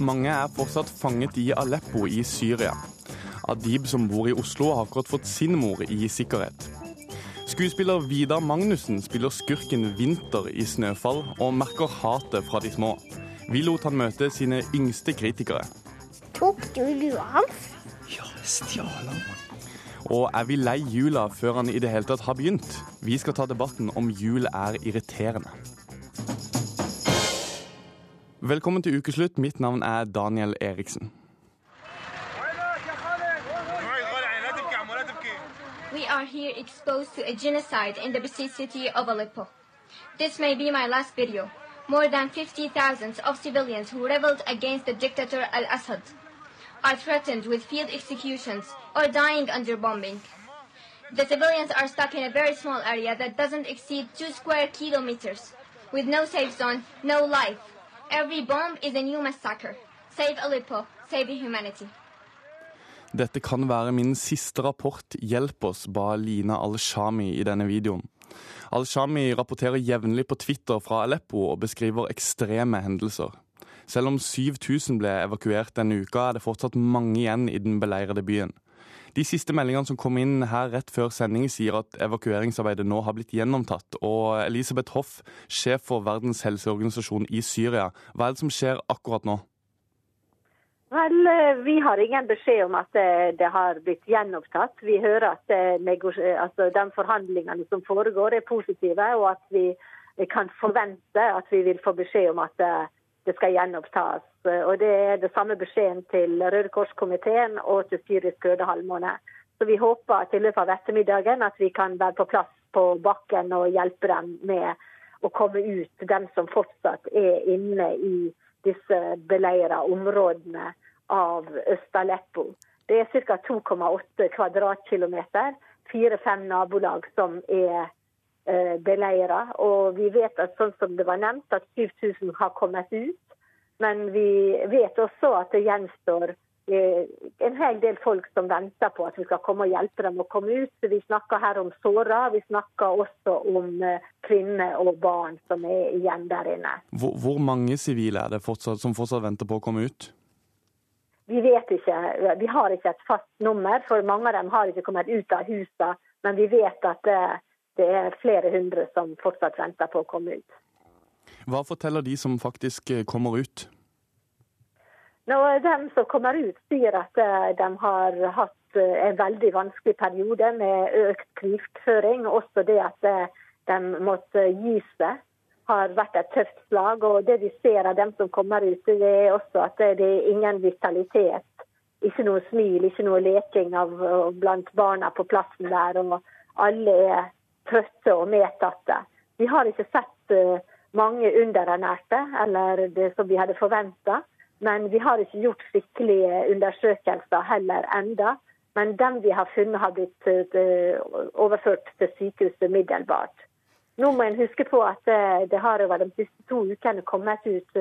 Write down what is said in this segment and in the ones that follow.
Mange er fortsatt fanget i Aleppo i Syria. Adib, som bor i Oslo, har akkurat fått sin mor i sikkerhet. Skuespiller Vidar Magnussen spiller skurken Vinter i 'Snøfall' og merker hatet fra de små. Vi lot han møte sine yngste kritikere. Tok du lua hans? Ja, stjal han. Og er vi lei jula før han i det hele tatt har begynt? Vi skal ta debatten om jul er irriterende. Velkommen til ukeslutt. Mitt navn er Daniel Eriksen. We are here exposed to a genocide in the besieged city of Aleppo. This may be my last video. More than 50,000 of civilians who rebelled against the dictator al-Assad are threatened with field executions or dying under bombing. The civilians are stuck in a very small area that doesn't exceed two square kilometers, with no safe zone, no life. Every bomb is a new massacre. Save Aleppo, save humanity. Dette kan være min siste rapport. Hjelp oss, ba Lina Al-Shami i denne videoen. Al-Shami rapporterer jevnlig på Twitter fra Aleppo og beskriver ekstreme hendelser. Selv om 7000 ble evakuert denne uka, er det fortsatt mange igjen i den beleirede byen. De siste meldingene som kom inn her rett før sending, sier at evakueringsarbeidet nå har blitt gjennomtatt. Og Elisabeth Hoff, sjef for Verdens helseorganisasjon i Syria, hva er det som skjer akkurat nå? Vel, eh, Vi har ingen beskjed om at det, det har blitt gjenopptatt. Vi hører at altså, de forhandlingene som foregår er positive, og at vi kan forvente at vi vil få beskjed om at det, skal gjenopptas. Og Det er det samme beskjeden til Røde Kors-komiteen og til Syrisk Røde Halvmåne. Så Vi håper at i løpet av ettermiddagen at vi kan være på plass på bakken og hjelpe dem med å komme ut, dem som fortsatt er inne i disse beleira områdene av Øst-Aleppo. Det er ca. 2,8 kvadratkilometer, fire-fem nabolag som er beleira. Og vi vet at sånn som det var nevnt, at 7000 har kommet ut. Men vi vet også at det gjenstår eh, en hel del folk som venter på at vi skal komme og hjelpe dem å komme ut. Vi snakker her om såra, vi snakker også om eh, kvinner og barn som er igjen der inne. Hvor, hvor mange sivile er det fortsatt, som fortsatt venter på å komme ut? Vi vet ikke, vi har ikke et fast nummer, for mange av dem har ikke kommet ut av husene. Men vi vet at det, er flere hundre som fortsatt venter på å komme ut. Hva forteller de som faktisk eh, kommer ut? Nå, de som kommer ut, sier at eh, de har hatt eh, en veldig vanskelig periode med økt krigføring. Også det at de måtte gi seg har vært et tøft slag. Og det vi ser av dem som kommer ut, det er også at det er ingen vitalitet. Ikke noe smil, ikke noe leking av, blant barna på plassen der. Og alle er trøtte og medtatte. Vi har ikke sett mange underernærte, eller det som vi hadde forventa. Men vi har ikke gjort skikkelige undersøkelser heller enda. Men dem vi har funnet, har blitt overført til sykehuset umiddelbart. Nå må en huske på at det har over de siste to ukene kommet ut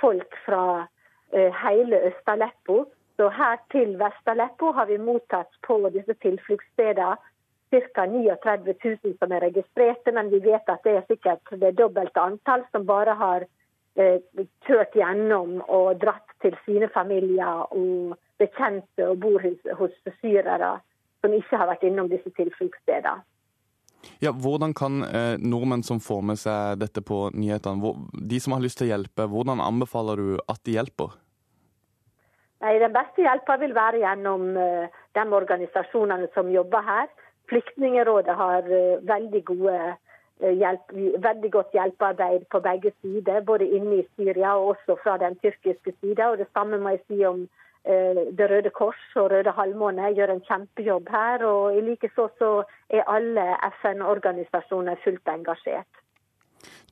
folk fra hele Øst-Aleppo. Så her til Vest-Aleppo har vi mottatt på disse tilfluktsstedene ca. 39 000 som er registrerte, men vi vet at det er sikkert det dobbelte antall som bare har eh, kjørt gjennom og dratt til sine familier og bekjente og bor hos, hos syrere som ikke har vært innom disse tilfluktsstedene. Ja, hvordan kan eh, nordmenn som får med seg dette på nyhetene, hvor, de som har lyst til å hjelpe, hvordan anbefaler du at de hjelper? Nei, Den beste hjelpa vil være gjennom eh, de organisasjonene som jobber her. Flyktningerådet har uh, veldig, uh, hjelp, veldig godt hjelpearbeid på begge sider, både inne i Syria og også fra den tyrkiske sida. Det samme må jeg si om Det Røde Kors og Røde Halvmåne gjør en kjempejobb her. Og i likeså så er alle FN-organisasjoner fullt engasjert.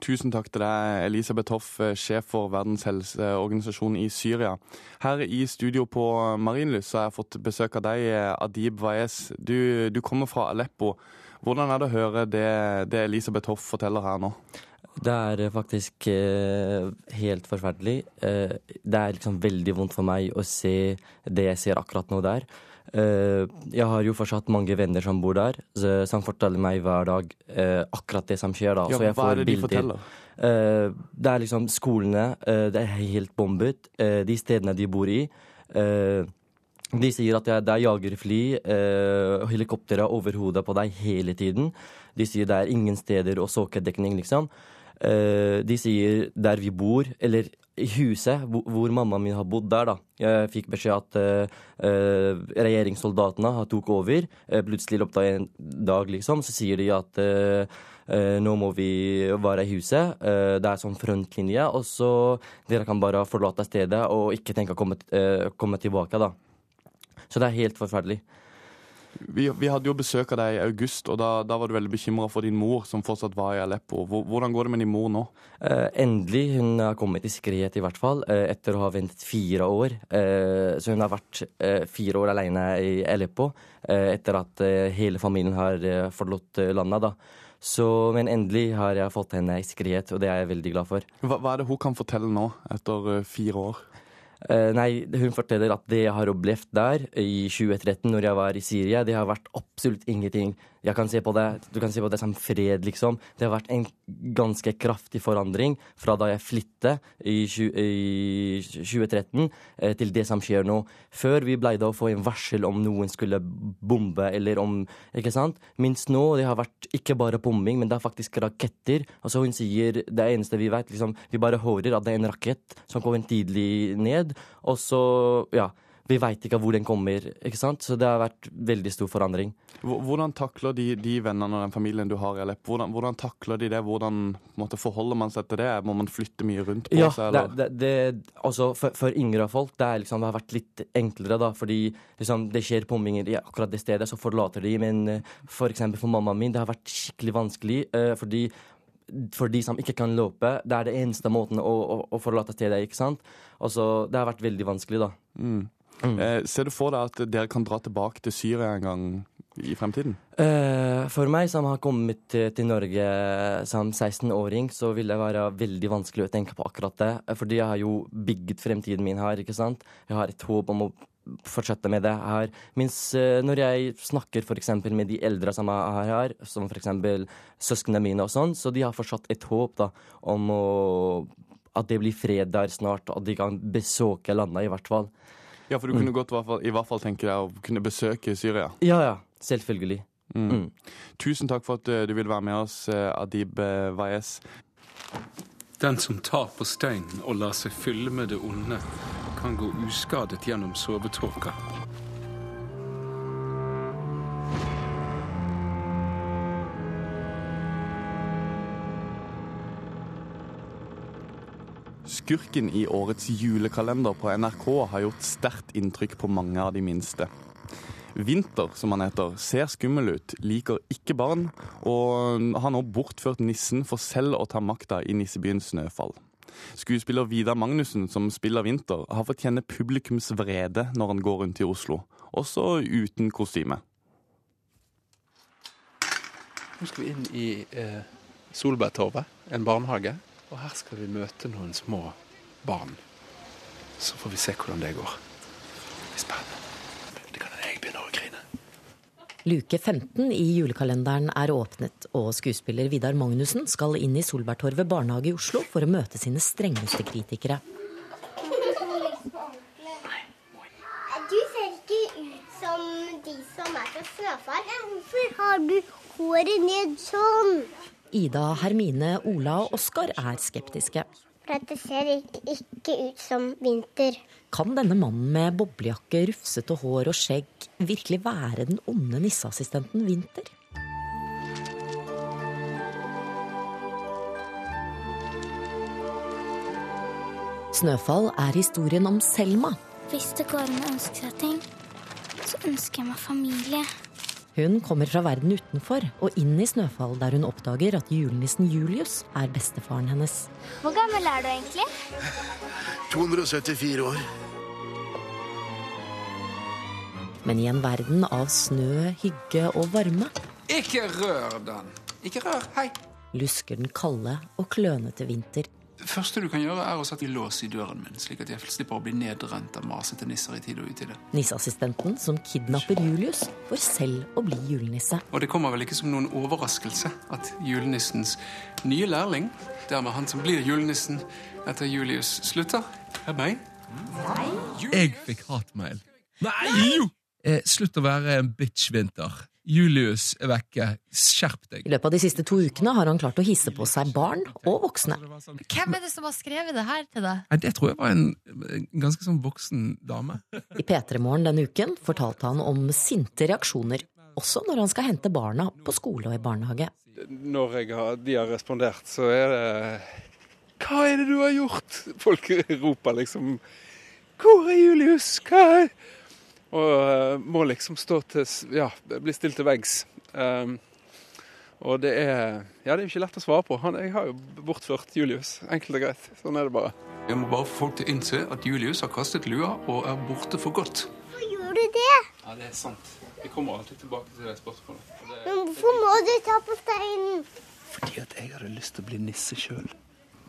Tusen takk til deg, Elisabeth Hoff, sjef for Verdens helseorganisasjon i Syria. Her i studio på Marienlyst har jeg fått besøk av deg, Adib Waez. Du, du, kommer fra Aleppo. Hvordan er det å høre det, det Elisabeth Hoff forteller her nå? Det er faktisk eh, helt forferdelig. Eh, det er liksom veldig vondt for meg å se det jeg ser akkurat nå der. Eh, jeg har jo fortsatt mange venner som bor der, som forteller meg hver dag eh, akkurat det som skjer. da. Ja, hva får er det de bilder. forteller? Eh, det er liksom skolene. det er helt bombet. de stedene de bor i. de sier at det er, er jagerfly og helikoptre over hodet på deg hele tiden. De sier det er ingen steder å såke dekning, liksom. De sier der vi bor, eller huset hvor, mammaen min har bodd der, da. Jeg fikk beskjed at eh, regjeringssoldatene tok over. Eh, plutselig i løpet en dag, liksom, så sier de at Eh, nå må vi være i huset. Det er sånn frontlinje. Og så dere kan bare forlate stedet og ikke tenke å komme, komme tilbake, da. Så det er helt forferdelig. Vi, vi hadde jo besøk av deg i august, og da, da var du veldig bekymra for din mor, som fortsatt var i Aleppo. Hvordan går det med din mor nå? Eh, endelig. Hun har kommet i sikkerhet, i hvert fall, eh, etter å ha ventet fire år. Eh, så hun har vært eh, fire år alene i Aleppo eh, etter at eh, hele familien har forlatt landet. da. Så, men endelig har jeg fått henne i sikkerhet, og det er jeg veldig glad for. Hva, hva er det hun kan fortelle nå, etter fire år? Eh, nei, hun forteller at det jeg har opplevd der i 2013, når jeg var i Syria, det har vært absolutt ingenting. Jeg kan se på det, Du kan se på det som fred, liksom. Det har vært en ganske kraftig forandring fra da jeg flyttet i, 20, i 2013 eh, til det som skjer nå. Før vi pleide å få en varsel om noen skulle bombe, eller om Ikke sant? Minst nå det har vært ikke bare bombing, men det er faktisk raketter. Altså Hun sier det eneste vi vet, liksom, vi bare hører at det er en rakett som kommer tidlig ned, og så Ja. Vi veit ikke hvor den kommer, ikke sant? så det har vært veldig stor forandring. Hvordan takler de, de vennene og den familien du har i Aleppo, hvordan, hvordan takler de det? Hvordan måte, forholder man seg til det? Må man flytte mye rundt på Ja, seg? Eller? det, det, altså for, for yngre folk det, er liksom, det har vært litt enklere, da, fordi liksom, det skjer bombinger i akkurat det stedet, så forlater de. Men eh, for eksempel for mammaen min, det har vært skikkelig vanskelig, eh, fordi for de som ikke kan løpe, det er det eneste måten å, å, å forlate stedet, ikke sant? Altså, det har vært veldig vanskelig, da. Mm. Eh, ser du for deg at dere kan dra tilbake til Syria en gang i fremtiden? Eh, for meg som har kommet til, Norge som 16-åring, så vil det være veldig vanskelig å tenke på akkurat det. Eh, Fordi jeg har jo bygget fremtiden min her, ikke sant. Jeg har et håp om å fortsette med det her. Mens når jeg snakker eksempel med de eldre som er her, som eksempel søsknene mine og sånn, så de har fortsatt et håp da, om å, at det blir fred der snart, og at de kan besøke landet i hvert fall. Ja, for du kunne godt i hvert fall, i hvert fall tenke deg å kunne besøke Syria. Ja, ja. Selvfølgelig. Mm. Mm. Tusen takk for at eh, du ville være med oss, eh, Adib Wayez. Den som tar på steinen og lar seg fylle med det onde, kan gå uskadet gjennom sovetåka. Skurken i årets julekalender på NRK har gjort sterkt inntrykk på mange av de minste. Vinter, som han heter, ser skummel ut, liker ikke barn, og har nå bortført nissen for selv å ta makta i nissebyen Snøfall. Skuespiller Vidar Magnussen, som spiller Vinter, har fått kjenne publikums vrede når han går rundt i Oslo, også uten kostyme. Nå skal vi inn i eh, Solbergtorvet, en barnehage. Og her skal vi møte noen små barn. Så får vi se hvordan det går. Det blir spennende. Det kan hende jeg begynner å grine. Luke 15 i julekalenderen er åpnet, og skuespiller Vidar Magnussen skal inn i Solbergtorvet barnehage i Oslo for å møte sine strengeste kritikere. Du ser ikke ut som de som er fra Snøfall. Hvorfor har du håret ned sånn? Ida, Hermine, Ola og Oskar er skeptiske. For det ser ikke, ikke ut som vinter. Kan denne mannen med boblejakke, rufsete hår og skjegg virkelig være den onde nisseassistenten Vinter? Snøfall er historien om Selma. Hvis det går an å ønske seg ting, så ønsker jeg meg familie. Hun kommer fra verden utenfor og inn i Snøfall, der hun oppdager at julenissen Julius er bestefaren hennes. Hvor gammel er du egentlig? 274 år. Men i en verden av snø, hygge og varme Ikke rør den! Ikke rør! Hei! lusker den kalde og klønete vinter. Det første du kan gjøre, er å sette lås i døren min, slik at jeg slipper å bli nedrent av masete nisser i tid og utide. Nisseassistenten som kidnapper Julius, får selv å bli julenisse. Og det kommer vel ikke som noen overraskelse at julenissens nye lærling, dermed han som blir julenissen etter Julius slutter, er meg. Jeg fikk hatmail. Nei! Nei! Eh, slutt å være en bitch, Vinter. Julius er vekke. Skjerp deg. I løpet av de siste to ukene har han klart å hisse på seg barn og voksne. Hvem er det som har skrevet det her til deg? Nei, Det tror jeg var en en ganske sånn voksen dame. I P3 Morgen denne uken fortalte han om sinte reaksjoner, også når han skal hente barna på skole og i barnehage. Når jeg har, de har respondert, så er det Hva er det du har gjort? Folk roper liksom Hvor er Julius? Hva er Og eh, må liksom stå til Ja, bli stilt til veggs. Um, og det er Ja, det er jo ikke lett å svare på. Han, jeg har jo bortført Julius. Enkelt og greit. Sånn er det bare. Jeg må bare få folk til å innse at Julius har kastet lua og er borte for godt. Hvorfor gjør du det? Ja, det er sant. Vi kommer alltid tilbake til det spørsmålet. Men hvorfor må du ta på steinen? Fordi at jeg hadde lyst til å bli nisse sjøl.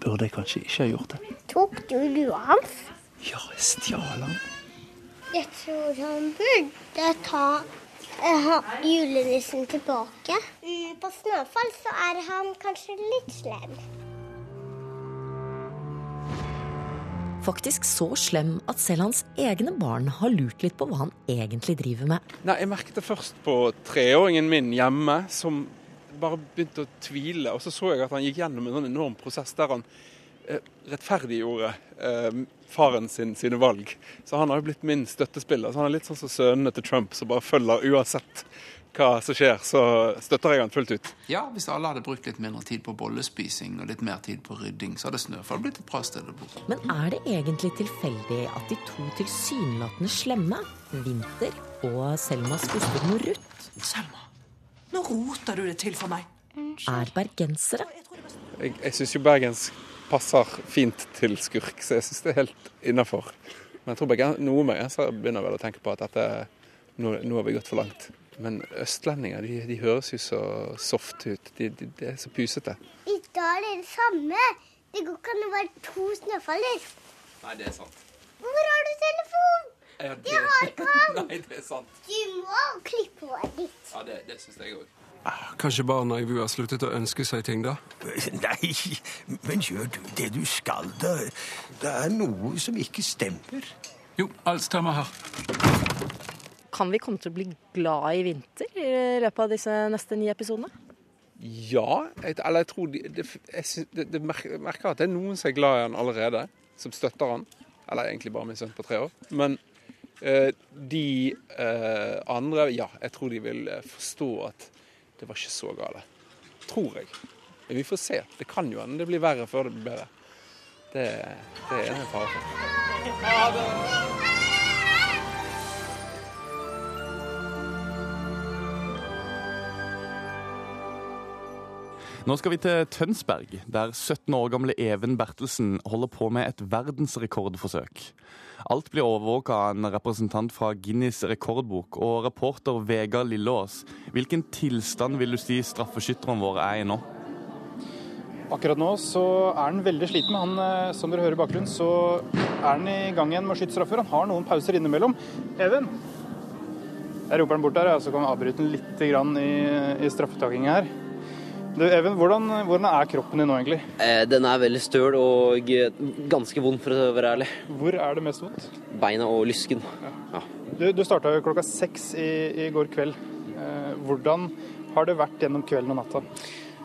Burde jeg kanskje ikke ha gjort det? Tok du lua hans? Ja, jeg stjal den. Jeg tror han burde ta eh, julenissen tilbake. Mm, på Snøfall så er han kanskje litt slem. Faktisk så slem at selv hans egne barn har lurt litt på hva han egentlig driver med. Nei, Jeg merket det først på treåringen min hjemme, som bare begynte å tvile. Og så så jeg at han gikk gjennom en sånn enorm prosess der han eh, rettferdiggjorde eh, faren sin sine valg. Så han har jo blitt min støttespiller. Så han er litt sånn som sønnene til Trump, som bare følger uansett hva som skjer, så støtter jeg han fullt ut. Ja, hvis alle hadde brukt litt mindre tid på bollespising og litt mer tid på rydding, så hadde Snøfall blitt et bra sted å bo. Men er det egentlig tilfeldig at de to tilsynelatende slemme, Vinter og Selmas fostermor Ruth, Selma, nå roter du det til for meg. er bergensere? Jeg, jeg syns jo bergensk passer fint til skurk, så jeg syns det er helt innafor. Men jeg tror bergen, noen bergensere begynner vel å tenke på at dette, nå, nå har vi gått for langt. Men østlendinger de, de høres jo så soft ut. De, de, de er så pusete. I dag er det det samme. Det går ikke an å være to snøfaller. Nei, det er sant. Hvor har du telefon? Ja, Det har ikke han. Nei, det er sant. Du må klippe håret ditt. Ja, det, det syns jeg òg. Kanskje barna i VU har sluttet å ønske seg ting, da? Nei, men gjør du det du skal, da? Det er noe som ikke stemmer. Jo, alt stemmer her. Kan vi komme til å bli glad i vinter i løpet av disse neste ni episodene? Ja, jeg, eller jeg tror de, det, jeg, det, det merker, jeg merker at det er noen som er glad i han allerede, som støtter han. Eller egentlig bare min sønn på tre år. Men eh, de eh, andre, ja, jeg tror de vil eh, forstå at det var ikke så gale. Tror jeg. Men vi får se. Det kan jo hende det blir verre før det blir bedre. Det, det er en fare for. Nå skal vi til Tønsberg, der 17 år gamle Even Bertelsen holder på med et verdensrekordforsøk. Alt blir overvåka av en representant fra Guinness rekordbok. Og reporter Vegard Lilleås, hvilken tilstand vil du si straffeskytterne våre er i nå? Akkurat nå så er han veldig sliten. Han, eh, som dere hører i bakgrunnen, så er han i gang igjen med å skyte straffer. Han har noen pauser innimellom. Even! Jeg roper han bort der, så kan vi avbryte den litt i, i straffetakinga her. Du, Even, hvordan, hvordan er kroppen din nå, egentlig? Eh, Den er veldig støl og eh, ganske vond, for å være ærlig. Hvor er det mest vondt? Beina og lysken. Ja. Du, du starta klokka seks i, i går kveld. Eh, hvordan har det vært gjennom kvelden og natta?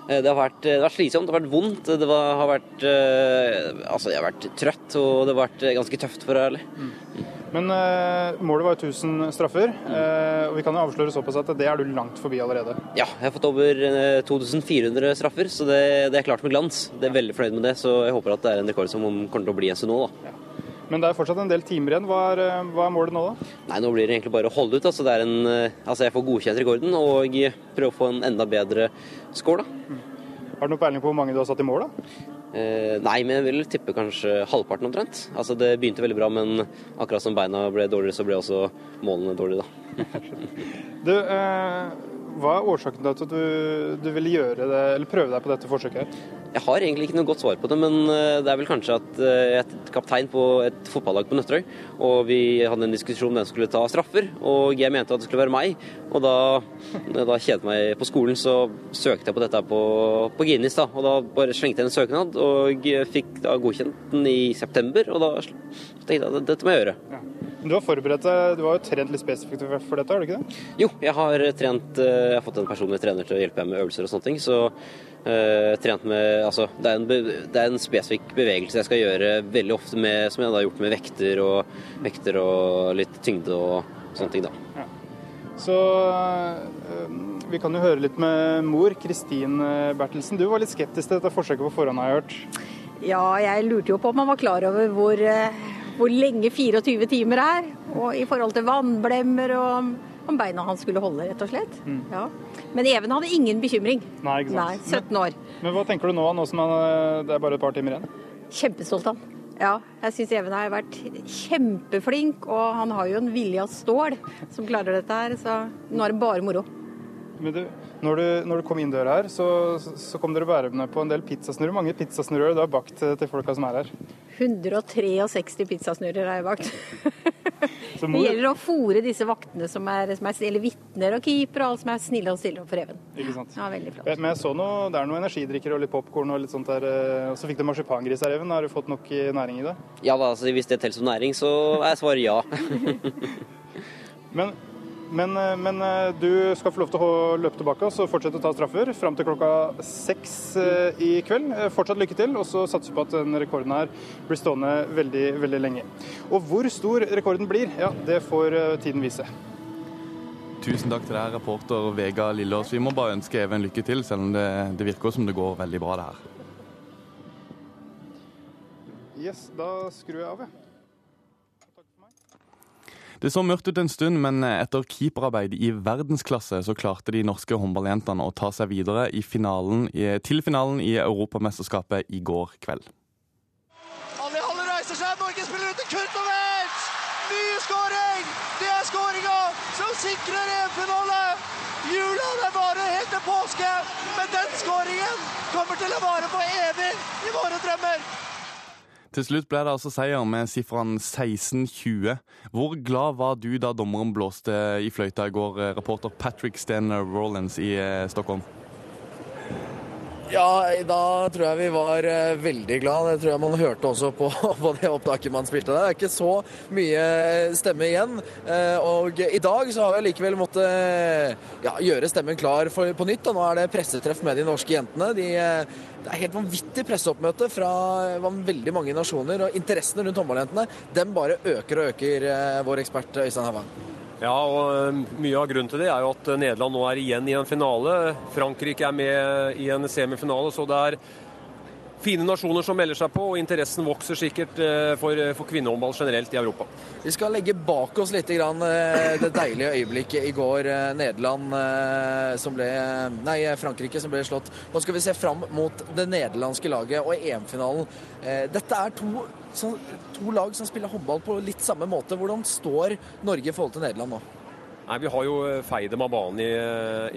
Eh, Det har vært, det har vært slitsomt, det har vært vondt. Det var, har vært eh, Altså, jeg har vært trøtt, og det har vært eh, ganske tøft, for å være ærlig. Men eh, målet var jo 1000 straffer, eh, og vi kan jo avsløre såpass at det er du langt forbi allerede. Ja, jeg har fått over eh, 2400 straffer, så det, det er klart med glans. Jeg er veldig fornøyd med det, så jeg håper at det er en rekord som kommer til å bli en stund da. Men det er fortsatt en del timer igjen. Hva er, eh, hva er målet nå, da? Nei, nå blir det egentlig bare å holde ut. Altså, det er en, eh, altså jeg får godkjent rekorden og prøve å få en enda bedre score, da. Har du noe peiling på hvor mange du har satt i mål, da? Eh, nei, men jeg vil tippe kanskje halvparten omtrent. Altså, det begynte veldig bra, men akkurat som beina ble dårligere, så ble også målene dårligere, da. Du, eh, Hva er årsaken til at du, du ville gjøre det, eller prøve deg på dette forsøket? her? Jeg har egentlig ikke noe godt svar på det, men eh, det er vel kanskje at eh, jeg er kaptein på et fotballag på Nøtterøy, og vi hadde en diskusjon om som skulle ta straffer, og jeg mente at det skulle være meg. Og da, da jeg kjedet meg på skolen, så søkte jeg på dette på, på Guinness, da. Og da bare slengte jeg en søknad, og fikk da godkjent den i september, og da tenkte jeg at dette må jeg gjøre. Du har forberedt deg, du har jo trent litt spesifikt for dette, har du ikke det? Jo, jeg har trent eh, Jeg har fått en personlig trener til å hjelpe meg med øvelser og sånne ting. Så eh, trent med Altså, det er, en, det er en spesifikk bevegelse jeg skal gjøre veldig ofte med Som jeg da har gjort med vekter og, vekter og litt tyngde og sånne ting, da. Så øh, vi kan jo høre litt med mor, Kristin øh, Bertelsen. Du var litt skeptisk til dette forsøket på forhånd, har jeg hørt. Ja, jeg lurte jo på om han var klar over hvor, eh, hvor lenge 24 timer er. Og i forhold til vannblemmer og om beina hans skulle holde, rett og slett. Mm. Ja. Men Even hadde ingen bekymring. Nei, ikke sant. Nei, 17 år. Men hva tenker du nå, nå som han, øh, det er bare et par timer igjen? Kjempestolt av han. Ja, jeg syns Even har vært kjempeflink, og han har jo en vilje av stål som klarer dette her. Så nå er det bare moro. Men du, når, du, når du kom inn døra her, så, så kom dere bærende på en del pizzasnurrer. Hvor mange pizzasnurrer du har bakt til folka som er her? 163 pizzasnurrer har jeg bakt. Så Det gjelder å fòre disse vaktene som er, som er eller vitner og keeper og alle som er snille og stille opp for Even. ikke sant? Ja, veldig flott. Men jeg så noe, det er noen energidrikker og litt popkorn og litt sånt der. øh, Og så fikk du marsipangris her, Even. Har du fått nok øh, næring i det? Ja da, altså, hvis det teller som næring, så er svaret ja. Men, men, øh, men øh, du skal få lov til å løpe tilbake og så fortsette å ta straffer fram til klokka seks øh, i kveld. Eh, Fortsatt lykke til, og så satser vi på at den rekorden her blir stående veldig, veldig lenge. Og hvor stor rekorden blir, ja, det får tiden vise. Tusen takk til deg, reporter Vega Lillås. Vi må bare ønske Even lykke til, selv om det, det virker som det går veldig bra, det her. Yes, da skrur jeg av, jeg. Det så mørkt ut en stund, men etter keeperarbeid i verdensklasse så klarte de norske håndballjentene å ta seg videre finalen, til finalen i Europamesterskapet i går kveld. Alle Halle reiser seg, Norge spiller ut til Kurtovic! Ny skåring! Det er skåringa som sikrer EM-finale! Er bare helt til påske, men den skåringen kommer til å vare for evig i våre drømmer! Til slutt ble det altså seier med sifrene 16-20. Hvor glad var du da dommeren blåste i fløyta i går, eh, reporter Patrick Sten Rollins i eh, Stockholm? Ja, da tror jeg vi var eh, veldig glad. Det tror jeg man hørte også på, på det opptaket man spilte. Det er ikke så mye stemme igjen. Eh, Og i dag så har vi likevel måttet ja, gjøre stemmen klar for, på nytt. Og nå er det pressetreff med de norske jentene. De, eh, det er helt vanvittig presseoppmøte fra eh, veldig mange nasjoner. Og interessen rundt håndballjentene den bare øker og øker, eh, vår ekspert Øystein Havang. Ja, og Mye av grunnen til det er jo at Nederland nå er igjen i en finale. Frankrike er med i en semifinale, så det er fine nasjoner som melder seg på, og interessen vokser sikkert for, for kvinnehåndball generelt i Europa. Vi skal legge bak oss litt grann, eh, det deilige øyeblikket i går. eh, Nederland eh, som ble Nei, Frankrike som ble slått. Nå skal vi se fram mot det nederlandske laget og EM-finalen. Eh, Dette er to, så, to lag som spiller håndball på litt samme måte. Hvordan står Norge i forhold til Nederland nå? Nei, Vi har jo Feide feid dem av banen i,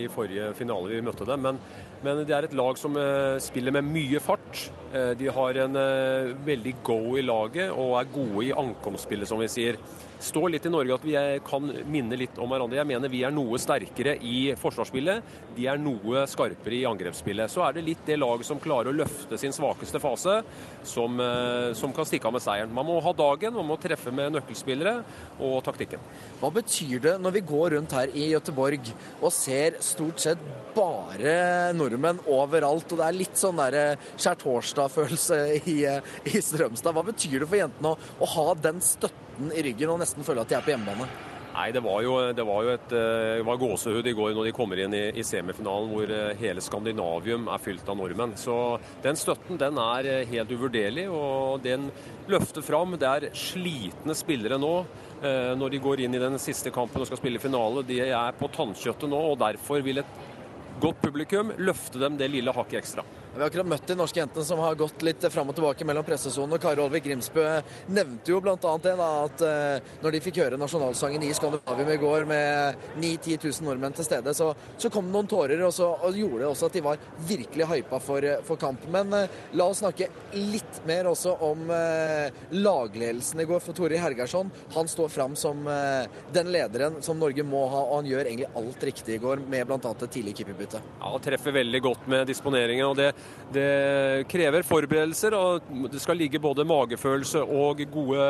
i forrige finale vi møtte dem, men, men det er et lag som ø, spiller med mye fart. Eh, De har en ø, veldig go i laget og er gode i ankomstspillet, som vi sier. Står litt i Norge at vi kan minne litt om hverandre. Jeg mener vi er noe sterkere i forsvarsspillet. De er noe skarpere i angrepsspillet. Så er det litt det laget som klarer å løfte sin svakeste fase, som, eh, som kan stikke av med seieren. Man må ha dagen, man må treffe med nøkkelspillere og taktikken. Hva betyr det når vi går rundt her i Gøteborg og ser stort sett bare nordmenn overalt, og det er litt sånn der skjærtorsdag-følelse i, i Strømstad. Hva betyr det for jentene å, å ha den støtten i ryggen og nesten føle at de er på hjemmebane? Nei, det var jo, det var jo et eh, det var gåsehud i går når de kommer inn i, i semifinalen hvor eh, hele Skandinavium er fylt av nordmenn. Så den støtten den er eh, helt uvurderlig, og den løfter fram. Det er slitne spillere nå eh, når de går inn i den siste kampen og skal spille finale. De er på tannkjøttet nå, og derfor vil et godt publikum, løfte dem det lille hakket ekstra. Vi har akkurat møtt de norske jentene som har gått litt fram og tilbake mellom pressesonen. og Kari Olvik Grimsbø nevnte jo bl.a. det da, at eh, når de fikk høre nasjonalsangen i Skandinavium i går med 9000-10 000 nordmenn til stede, så, så kom det noen tårer, og så og gjorde det også at de var virkelig hypa for, eh, for kamp. Men eh, la oss snakke litt mer også om eh, lagledelsen i går for Tore Hergersson. Han står fram som eh, den lederen som Norge må ha, og han gjør egentlig alt riktig i går med bl.a. et tidlig keeperbytte. Ja, treffer veldig godt med disponeringen. og det, det krever forberedelser. og Det skal ligge både magefølelse og gode,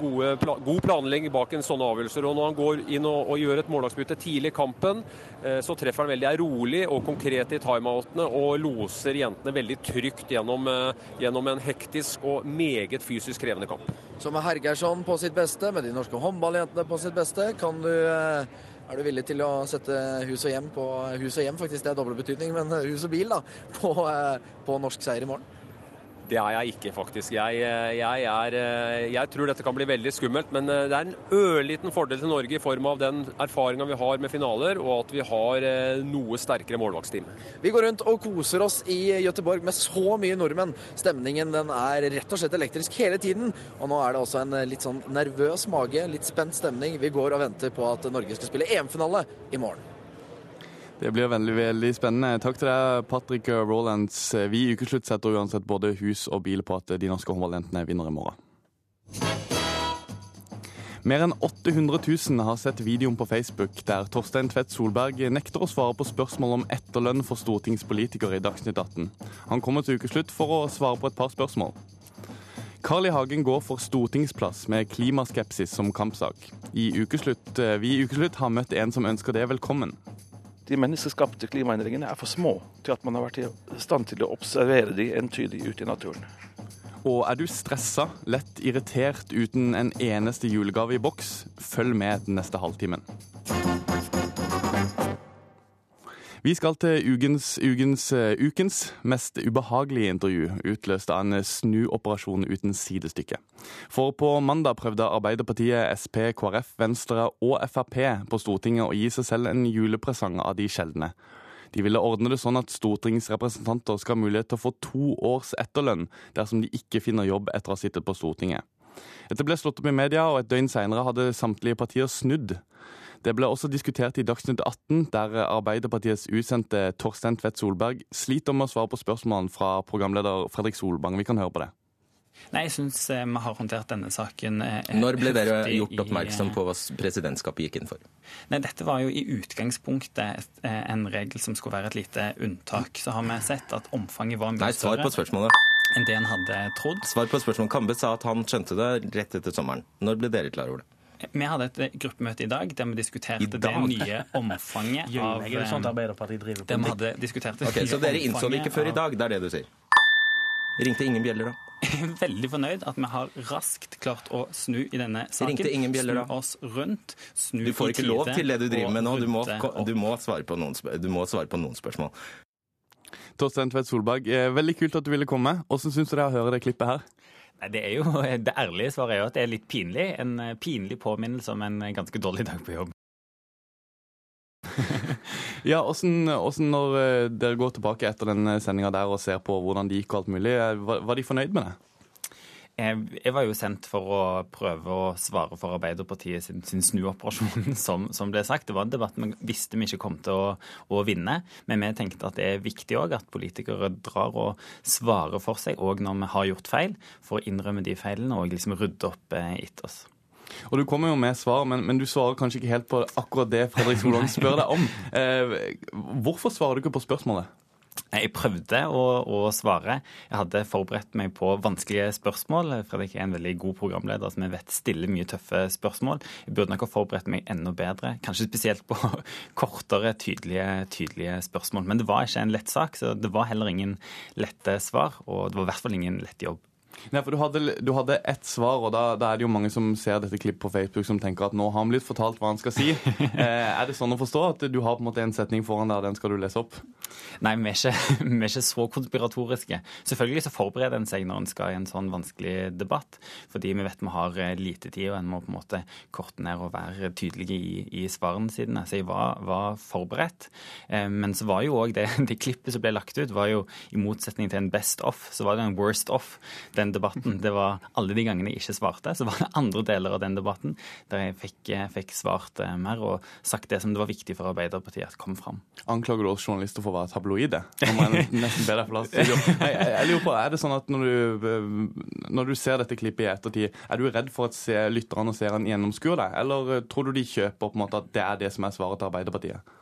gode, god planlegging bak en sånn avgjørelse. og Når han går inn og, og gjør et måldagsbytte tidlig i kampen, eh, så treffer han veldig rolig og konkret i timeoutene og loser jentene veldig trygt gjennom, eh, gjennom en hektisk og meget fysisk krevende kamp. Så med Hergersson på sitt beste, med de norske håndballjentene på sitt beste, kan du eh, er du villig til å sette hus og hjem på hus og hjem, faktisk, det er doble betydning, men hus og bil da, på, eh, på norsk seier i morgen? Det er jeg ikke, faktisk. Jeg, jeg, er, jeg tror dette kan bli veldig skummelt, men det er en ørliten fordel til Norge i form av den erfaringa vi har med finaler, og at vi har eh, noe sterkere målvaktsteam. Vi går rundt og koser oss i Gøteborg med så mye nordmenn. Stemningen den er rett og slett elektrisk hele tiden. Og nå er det også en litt sånn nervøs mage, litt spent stemning. Vi går og venter på at Norge skal spille EM-finale i morgen. Det blir veldig veldig spennende. Takk til deg, Patrick Rolands. Vi i Ukeslutt setter uansett både hus og bil på at de norske håndballjentene vinner i morgen. Mer enn 800 000 har sett videoen på Facebook der Torstein Tvedt Solberg nekter å svare på spørsmål om etterlønn for stortingspolitikere i Dagsnytt 18. Han kommer til ukeslutt for å svare på et par spørsmål. Carl I. Hagen går for stortingsplass med klimaskepsis som kampsak. I ukeslutt, vi i Ukeslutt har møtt en som ønsker det velkommen. De menneskeskapte klimaendringene er for små til at man har vært i stand til å observere de entydig ute i naturen. Og er du stressa, lett irritert uten en eneste julegave i boks, følg med den neste halvtimen. Vi skal til ugens, ukens, uh, ukens mest ubehagelige intervju, utløst av en snuoperasjon uten sidestykke. For på mandag prøvde Arbeiderpartiet, Sp, KrF, Venstre og Frp på Stortinget å gi seg selv en julepresang av de sjeldne. De ville ordne det sånn at stortingsrepresentanter skal ha mulighet til å få to års etterlønn dersom de ikke finner jobb etter å ha sittet på Stortinget. Dette ble slått opp i media, og et døgn senere hadde samtlige partier snudd. Det ble også diskutert i Dagsnytt 18, der Arbeiderpartiets utsendte Torstein Tvedt Solberg sliter med å svare på spørsmålene fra programleder Fredrik Solbang. Vi kan høre på det. Nei, jeg syns vi har håndtert denne saken eh, Når ble dere gjort oppmerksom på hva presidentskapet gikk inn for? Nei, Dette var jo i utgangspunktet et- eh, en regel som skulle være et lite unntak. Så har vi sett at omfanget var mye Nei, svar på spørsmålet. enn det en hadde trodd. Svar på spørsmålet. Kambe sa at han skjønte det rett etter sommeren. Når ble dere klar over det? Vi hadde et gruppemøte i dag der vi diskuterte I det nye omfanget av Det Er sånt Arbeiderpartiet driver på Der vi hadde diskutert det Ok, Så dere innså det ikke før i dag? Det er det du sier? Ringte ingen bjeller da? Veldig fornøyd at vi har raskt klart å snu i denne saken. Ringte ingen bjeller da? Snu oss rundt. Snu Du får ikke lov til det du driver med nå. Du må, du må, svare, på noen, du må svare på noen spørsmål. Torstein Tvedt Solberg, eh, veldig kult at du ville komme. Hvordan syns du det er å høre det klippet her? Nei, det, jo, det ærlige svaret er jo at det er litt pinlig. En eh, pinlig påminnelse om en ganske dårlig dag på jobb. Ja, åssen når eh, dere går tilbake etter den sendinga der og ser på hvordan det gikk og alt mulig, eh, var, var de fornøyd med det? Jeg, jeg var jo sendt for å prøve å svare for Arbeiderpartiet sin, sin snuoperasjon, som, som ble sagt. Det var en debatt vi visste vi ikke kom til å, å vinne, men vi tenkte at det er viktig òg at politikere drar og svarer for seg òg når vi har gjort feil, for å innrømme de feilene og liksom rydde opp eh, etter oss. Og Du kommer jo med svar, men, men du svarer kanskje ikke helt på akkurat det Fredrik Solvang spør deg om. Eh, hvorfor svarer du ikke på spørsmålet? Jeg prøvde å, å svare. Jeg hadde forberedt meg på vanskelige spørsmål. Fredrik er en veldig god programleder som jeg vet stiller mye tøffe spørsmål. Jeg burde nok ha forberedt meg enda bedre, kanskje spesielt på kortere, tydelige, tydelige spørsmål. Men det var ikke en lett sak, så det var heller ingen lette svar, og det var i hvert fall ingen lett jobb. Nei, for du hadde, du hadde ett svar, og da, da, er det jo mange som ser dette klippet på Facebook som tenker at nå har han blitt fortalt hva han skal si. Eh, er det sånn å forstå at du har på en måte en setning foran der, den skal du lese opp? Nei, vi er, ikke, vi er ikke så konspiratoriske. Selvfølgelig så forbereder en seg når en skal i en sånn vanskelig debatt, fordi vi vet vi har eh, lite tid, og en må på en måte korte ned og være tydelige i, i svarene sine. Så jeg var, var forberedt. Eh, men så var jo òg det, det klippet som ble lagt ut, var jo i motsetning til en best off, så var det en worst off. Den debatten. Det var alle de gangene jeg ikke svarte. Så var det andre deler av den debatten der jeg fikk, fikk svart eh, mer og sagt det som det var viktig for Arbeiderpartiet at kom fram. Anklager du oss journalister for å være tabloide? Jeg. Jeg, lurer på, Er det sånn at når du, eh, når du ser dette klippet i ettertid, er du redd for at se, lytterne og seerne gjennomskuer deg, eller eh, tror du de kjøper på en måte at det er det som er svaret til Arbeiderpartiet?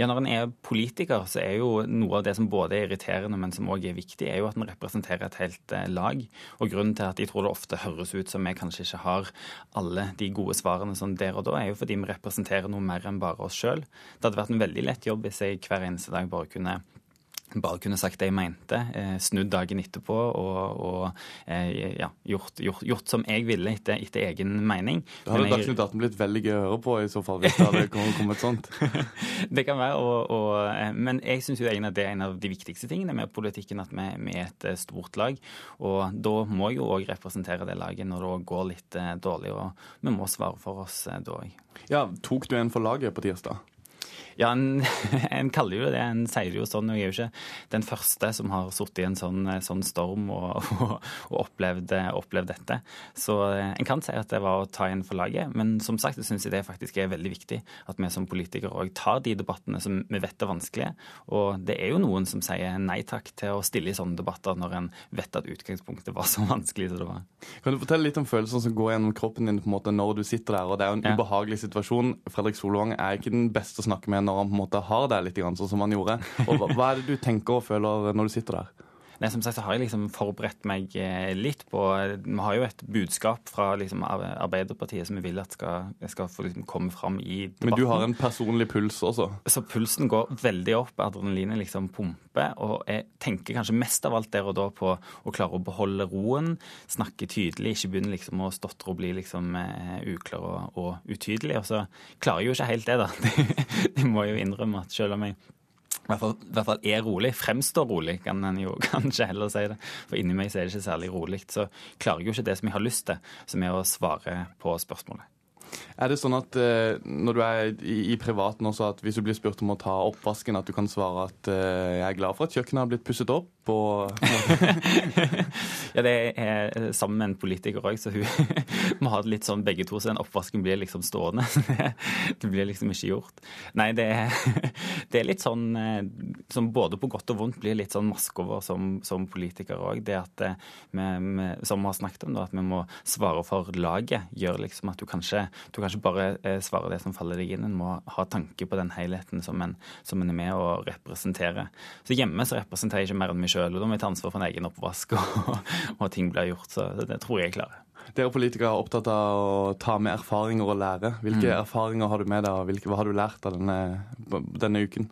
Ja, Når en er politiker, så er jo noe av det som både er irriterende, men som òg er viktig, er jo at en representerer et helt eh, lag. Og Grunnen til at jeg tror det ofte høres ut som vi kanskje ikke har alle de gode svarene som der og da, er jo fordi vi representerer noe mer enn bare oss sjøl. Det hadde vært en veldig lett jobb hvis jeg hver eneste dag bare kunne bare kunne sagt det jeg mente, eh, snudd dagen etterpå og, og eh, ja, gjort, gjort, gjort, som jeg ville etter, etter egen mening. Da hadde Dagsnytt 18 blitt veldig gøy å høre på i så fall, hvis det hadde kommet sånt. det kan være, og, og, eh, men jeg syns det er en av de viktigste tingene med politikken, at vi, vi er et stort lag. Og da må jeg jo òg representere det laget når det går litt dårlig, og vi må svare for oss da òg. Ja, tok du en for laget på tirsdag? Ja, en, en, kaller jo det En sier jo sånn. Jeg er jo ikke den første som har sittet i en sånn, sånn storm og, og, og opplevd, opplevd, dette. Så eh, en kan si at det var å ta igjen for laget. Men som sagt, jeg syns det faktisk er veldig viktig at vi som politikere òg tar de debattene som vi vet er vanskelige. Og det er jo noen som sier nei takk til å stille i sånne debatter når en vet at utgangspunktet var så vanskelig som det var. Kan du fortelle litt om følelsene som går gjennom kroppen din på en måte når du sitter der? og Det er jo en ja. ubehagelig situasjon. Fredrik Solvang er ikke den beste å snakke med når han på en måte har det litt, sånn som han gjorde. Og hva, hva er det du tenker og føler når du sitter der? Nei, som sagt så har jeg liksom forberedt meg eh, litt på Vi har jo et budskap fra liksom Arbeiderpartiet som vi vil at skal, skal få liksom komme fram i debatten. Men du har en personlig puls også? Så pulsen går veldig opp. Adrenalinet liksom pumper. Og jeg tenker kanskje mest av alt der og da på å klare å beholde roen, snakke tydelig, ikke begynne liksom å stotre og bli liksom uh, uklar og, og utydelig. Og så klarer jeg jo ikke helt det, da. Det må jeg jo innrømme at selv om jeg i hvert, fall, er rolig. Fremstår rolig, kan en jo kanskje heller si det. For inni meg så er det ikke særlig rolig. Så klarer jeg jo ikke det som jeg har lyst til, som er å svare på spørsmålet. Er det sånn at eh, når du er i, privaten også, at hvis du blir spurt om å ta oppvasken, at du kan svare at eh, jeg er glad for at kjøkkenet har blitt pusset opp? Ja, det er eh, sammen med en politiker òg, så hun må ha det litt sånn begge to, så den oppvasken blir liksom stående. det blir liksom ikke gjort. Nei, det er, det er litt sånn som både på godt og vondt blir litt sånn maskeover som, som politiker òg. Det at vi, som vi har snakket om, da, at vi må svare for laget, gjør liksom at du kanskje du kan ikke bare eh, svare det som faller deg inn. En må ha tanke på den helheten som en, som en er med og representere. Så hjemme så representerer jeg ikke mer enn meg sjøl, og da må jeg ta ansvar for en egen oppvask, og, og ting blir gjort. Så det tror jeg jeg klarer. Dere politikere er opptatt av å ta med erfaringer og lære. Hvilke mm. erfaringer har du med deg, og hva har du lært av denne, denne uken?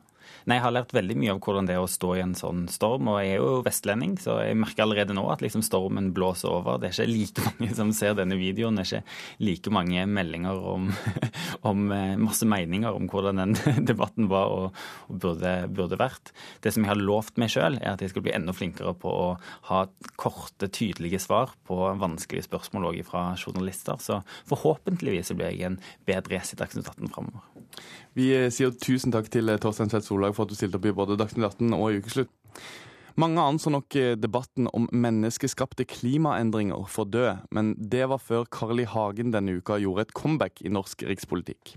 Nei, Jeg har lært veldig mye av hvordan det er å stå i en sånn storm. Og jeg er jo vestlending, så jeg merker allerede nå at liksom stormen blåser over. Det er ikke like mange som ser denne videoen. Det er ikke like mange meldinger om, om eh, masse meninger om hvordan den debatten var og, og burde, burde, vært. Det som jeg har lovt meg sjøl, er at jeg skal bli enda flinkere på å ha korte, tydelige svar på vanskelige spørsmål òg fra journalister. Så forhåpentligvis blir jeg en bedre gjest i Dagsnytt 18 framover. Vi eh, sier tusen takk til eh, Torstein Tvedt Solhaug for at du stilte opp i både Dagsnytt 18 og i Ukeslutt. Mange anså nok eh, debatten om menneskeskapte klimaendringer for død, men det var før Carl I. Hagen denne uka gjorde et comeback i norsk rikspolitikk.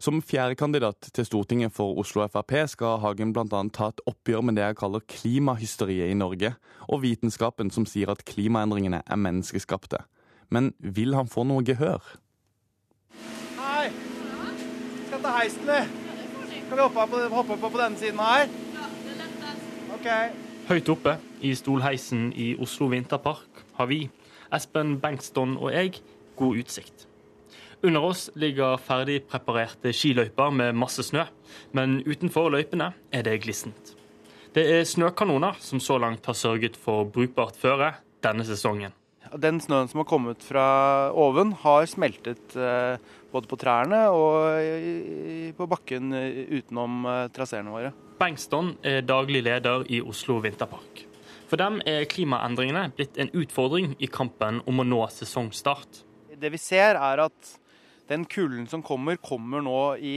Som fjerdekandidat til Stortinget for Oslo Frp skal Hagen bl.a. ta et oppgjør med det jeg kaller klimahysteriet i Norge, og vitenskapen som sier at klimaendringene er menneskeskapte. Men vil han få noe gehør? Skal ta heisen, vi. Kan vi hoppe på, hoppe på, på denne siden her? Ja. Høyt oppe i stolheisen i Oslo Vinterpark har vi, Espen Bengston og jeg, god utsikt. Under oss ligger ferdig preparerte skiløyper med masse snø, men utenfor løypene er det glissent. Det er snøkanoner som så langt har sørget for brukbart føre, denne sesongen. Den snøen som har kommet fra oven, har smeltet eh, både på trærne og på bakken utenom eh, traseene våre. Bengston er daglig leder i Oslo Vinterpark. For dem er klimaendringene blitt en utfordring i kampen om å nå sesongstart. Det vi ser er at den kulden som kommer, kommer nå i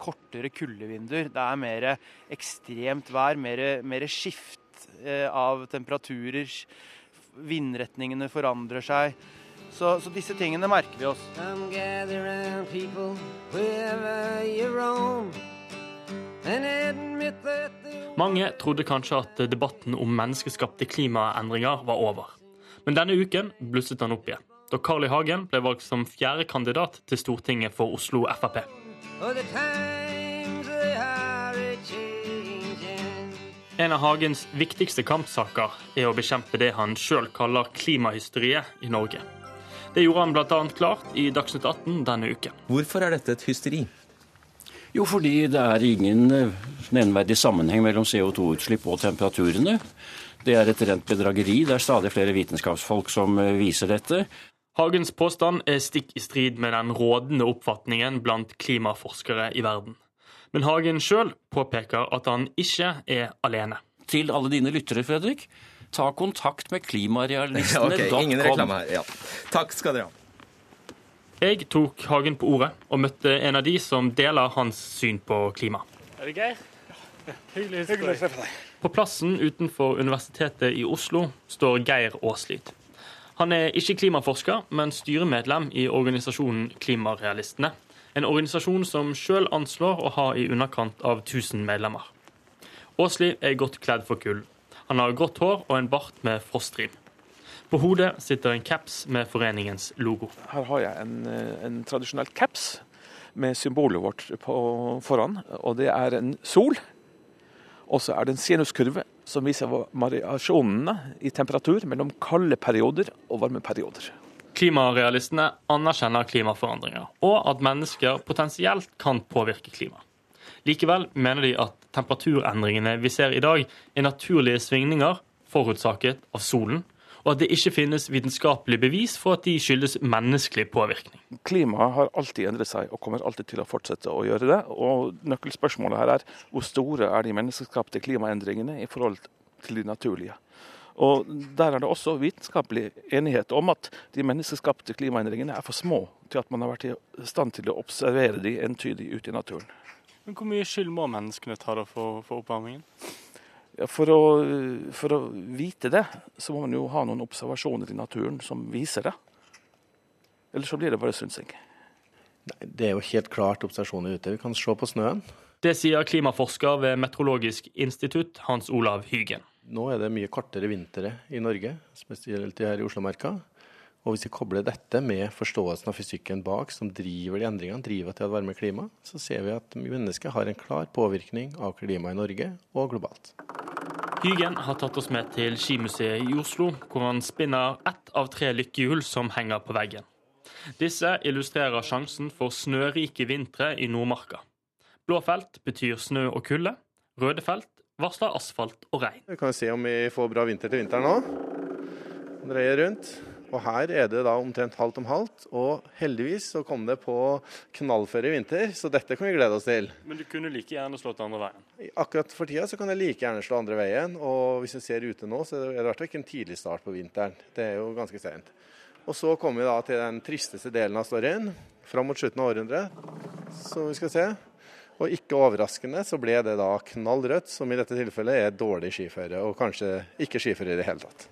kortere kuldevinduer. Det er mer ekstremt vær, mer, mer skift eh, av temperaturer. Vindretningene forandrer seg. Så, så, disse tingene merker vi oss. Mange trodde kanskje at debatten om menneskeskapte klimaendringer var over. Men denne uken blusset den opp igjen, da Carl I. Hagen ble valgt som fjerde kandidat til Stortinget for Oslo Frp. En av Hagens viktigste kampsaker er å bekjempe det han sjøl kaller klimahysteriet i Norge. Det gjorde han bl.a. klart i Dagsnytt 18 denne uken. Hvorfor er dette et hysteri? Jo, fordi det er ingen nevneverdig sammenheng mellom CO2-utslipp og temperaturene. Det er et rent bedrageri. Det er stadig flere vitenskapsfolk som eh, viser dette. Hagens påstand er stikk i strid med den rådende oppfatningen blant klimaforskere i verden. Men Hagen sjøl påpeker at han ikke er alene. Til alle dine lyttere, Fredrik, ta kontakt med klimarealistene.com. ok, ingen reklame her. Ja. Takk skal dere ha. Jeg tok Hagen på ordet og møtte en av de som deler hans syn på klima. Er det Geir? Hyggelig, Hyggelig å treffe deg. På plassen utenfor Universitetet i Oslo står Geir Aaslid. Han er ikke klimaforsker, men styremedlem i organisasjonen Klimarealistene. En organisasjon som sjøl anslår å ha i underkant av 1000 medlemmer. Aasli er godt kledd for kull. Han har grått hår og en bart med frostrim. På hodet sitter en caps med foreningens logo. Her har jeg en, eh, en tradisjonell caps med symbolet vårt på foran. Og det er en sol. Og så er det en sinuskurve som viser variasjonene i temperatur mellom kalde perioder og varme perioder. Klimarealistene anerkjenner klimaforandringer, og at mennesker potensielt kan påvirke klimaet. Likevel mener de at temperaturendringene vi ser i dag, er naturlige svingninger forutsaket av solen, og at det ikke finnes vitenskapelig bevis for at de skyldes menneskelig påvirkning. Klimaet har alltid endret seg og kommer alltid til å fortsette å gjøre det. Og Nøkkelspørsmålet her er hvor store er de menneskeskapte klimaendringene i forhold til de naturlige. Og Der er det også vitenskapelig enighet om at de menneskeskapte klimaendringene er for små til at man har vært i stand til å observere de entydig ute i naturen. Men Hvor mye skyld må menneskene ta da for, for oppvarmingen? Ja, for, å, for, å, vite det, så må man jo ha noen observasjoner i naturen som viser det. Eller så blir det bare synsing. Det er jo helt klart observasjoner ute. Vi kan se på snøen. Det sier klimaforsker ved Meteorologisk institutt, Hans Olav Hygen. Nå er det mye kortere vintre i Norge, spesielt her i Oslomarka. Og hvis vi kobler dette med forståelsen av fysikken bak, som driver de endringene, driver til et varmere klima, så ser vi at mennesket har en klar påvirkning av klimaet i Norge og globalt. Hygen har tatt oss med til Skimuseet i Oslo, hvor han spinner ett av tre lykkehjul som henger på veggen. Disse illustrerer sjansen for snørike vintre i Nordmarka. Blå felt betyr snø og kulde. Røde felt varsler asfalt og regn. Vi kan se om vi får bra vinter til vinteren nå. Dreier rundt. Og her er det da omtrent halvt om halvt. Og heldigvis så kom det på knallføre vinter, så dette kan vi glede oss til. Men du kunne like gjerne slått andre veien? Akkurat for tida så kan jeg like gjerne slå andre veien. Og hvis vi ser ute nå, så er det i hvert fall ikke en tidlig start på vinteren. Det er jo ganske sent. Og så kommer vi da til den tristeste delen av storyen, fram mot slutten av århundret, som vi skal se. Og ikke overraskende så ble det da knallrødt, som i dette tilfellet er dårlig skiføre, og kanskje ikke skiføre i det hele tatt.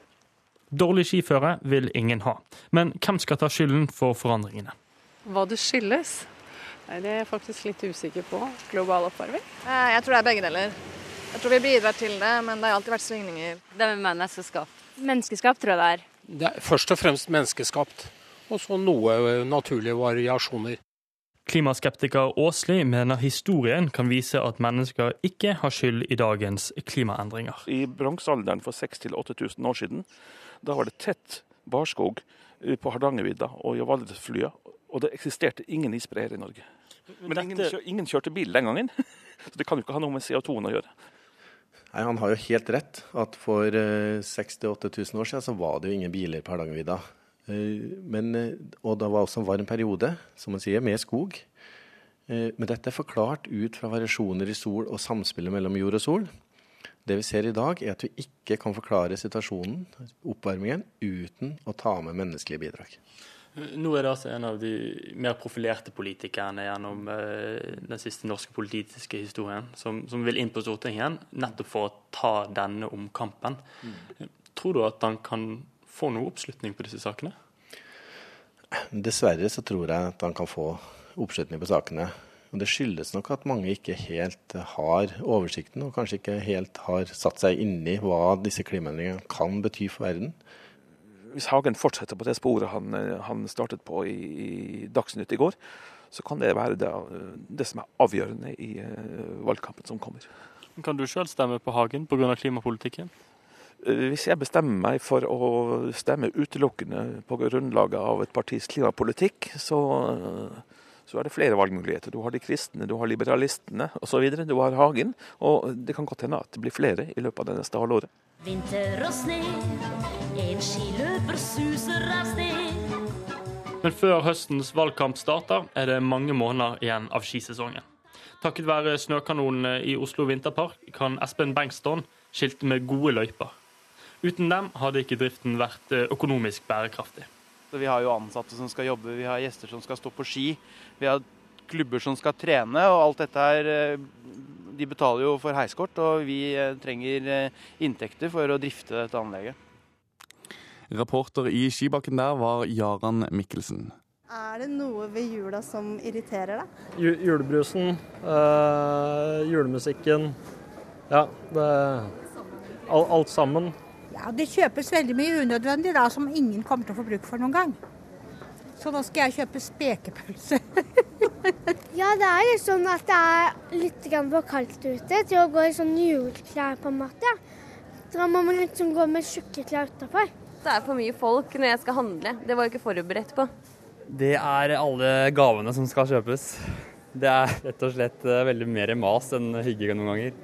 Dårlig skiføre vil ingen ha, men hvem skal ta skylden for forandringene? Hva det skyldes? Nei, det er jeg faktisk litt usikker på. Global oppvarming? Eh, jeg tror det er begge deler. Jeg tror vi bidrar til det, men det har alltid vært svingninger. Det med menneskeskapt. Menneskeskapt tror jeg det er. Det er først og fremst menneskeskapt, og så noe naturlige variasjoner. Klimaskeptiker Aasli mener historien kan vise at mennesker ikke har skyld i dagens klimaendringer. I bronsealderen for 6000-8000 år siden da var det tett barskog på Hardangervidda og i Valdresflya, og det eksisterte ingen isbreer i Norge. Men ingen, ingen, kjørte bil den gangen, så det kan jo ikke ha noe med CO2-en å gjøre. Nei, Han har jo helt rett at for 6000-8000 år siden så var det jo ingen biler på Hardangervidda. Men, og det var også en varm periode, som man sier, med skog. Men dette er forklart ut fra variasjoner i sol og samspillet mellom jord og sol. Det vi ser i dag, er at vi ikke kan forklare situasjonen, oppvarmingen, uten å ta med menneskelige bidrag. Nå er det altså en av de mer profilerte politikerne gjennom den siste norske politiske historien som, som, vil inn på Stortinget igjen, nettopp for å ta denne omkampen. Mm. Tror du at han kan få noe oppslutning på disse sakene? Dessverre så tror jeg at han kan få oppslutning på sakene. Og Det skyldes nok at mange ikke helt har oversikten, og kanskje ikke helt har satt seg inn i hva disse klimaendringene kan bety for verden. Hvis Hagen fortsetter på det sporet han, han startet på i, i Dagsnytt i går, så kan det være det, det som er avgjørende i uh, valgkampen som kommer. Kan du sjøl stemme på Hagen pga. klimapolitikken? Hvis jeg bestemmer meg for å stemme utelukkende på grunnlaget av et partis klimapolitikk, så så er det flere valgmuligheter. Du har de kristne, du har liberalistene osv. Du har Hagen. Og det kan godt hende at det blir flere i løpet av det neste halvåret. Vinter og sne, en skiløper suser av sted. Men før høstens valgkamp starter, er det mange måneder igjen av skisesongen. Takket være snøkanonene i Oslo vinterpark kan Espen Bengston skilte med gode løyper. Uten dem hadde ikke driften vært eh, økonomisk bærekraftig. Vi har jo ansatte som skal jobbe, vi har gjester som skal stå på ski. Vi har klubber som skal trene, og alt dette her eh, De betaler jo for heiskort, og vi eh, trenger inntekter for å drifte dette anlegget. Rapporter i skibakken der var Jaran Mikkelsen. Er det noe ved jula som irriterer deg? Julebrusen, øh, julemusikken. Ja, det Alt sammen. Ja, Det kjøpes veldig mye unødvendig da, som ingen kommer til å få bruk for noen gang. Så nå skal jeg kjøpe spekepølse. ja, det er jo sånn at det er litt for kaldt ute til å gå i sånn juleklær, på en måte. Da må man liksom gå med tjukke klær utafor. Det er for mye folk når jeg skal handle. Det var jeg ikke forberedt på. Det er alle gavene som skal kjøpes. Det er rett og slett eh, veldig mer mas enn hygge noen ganger.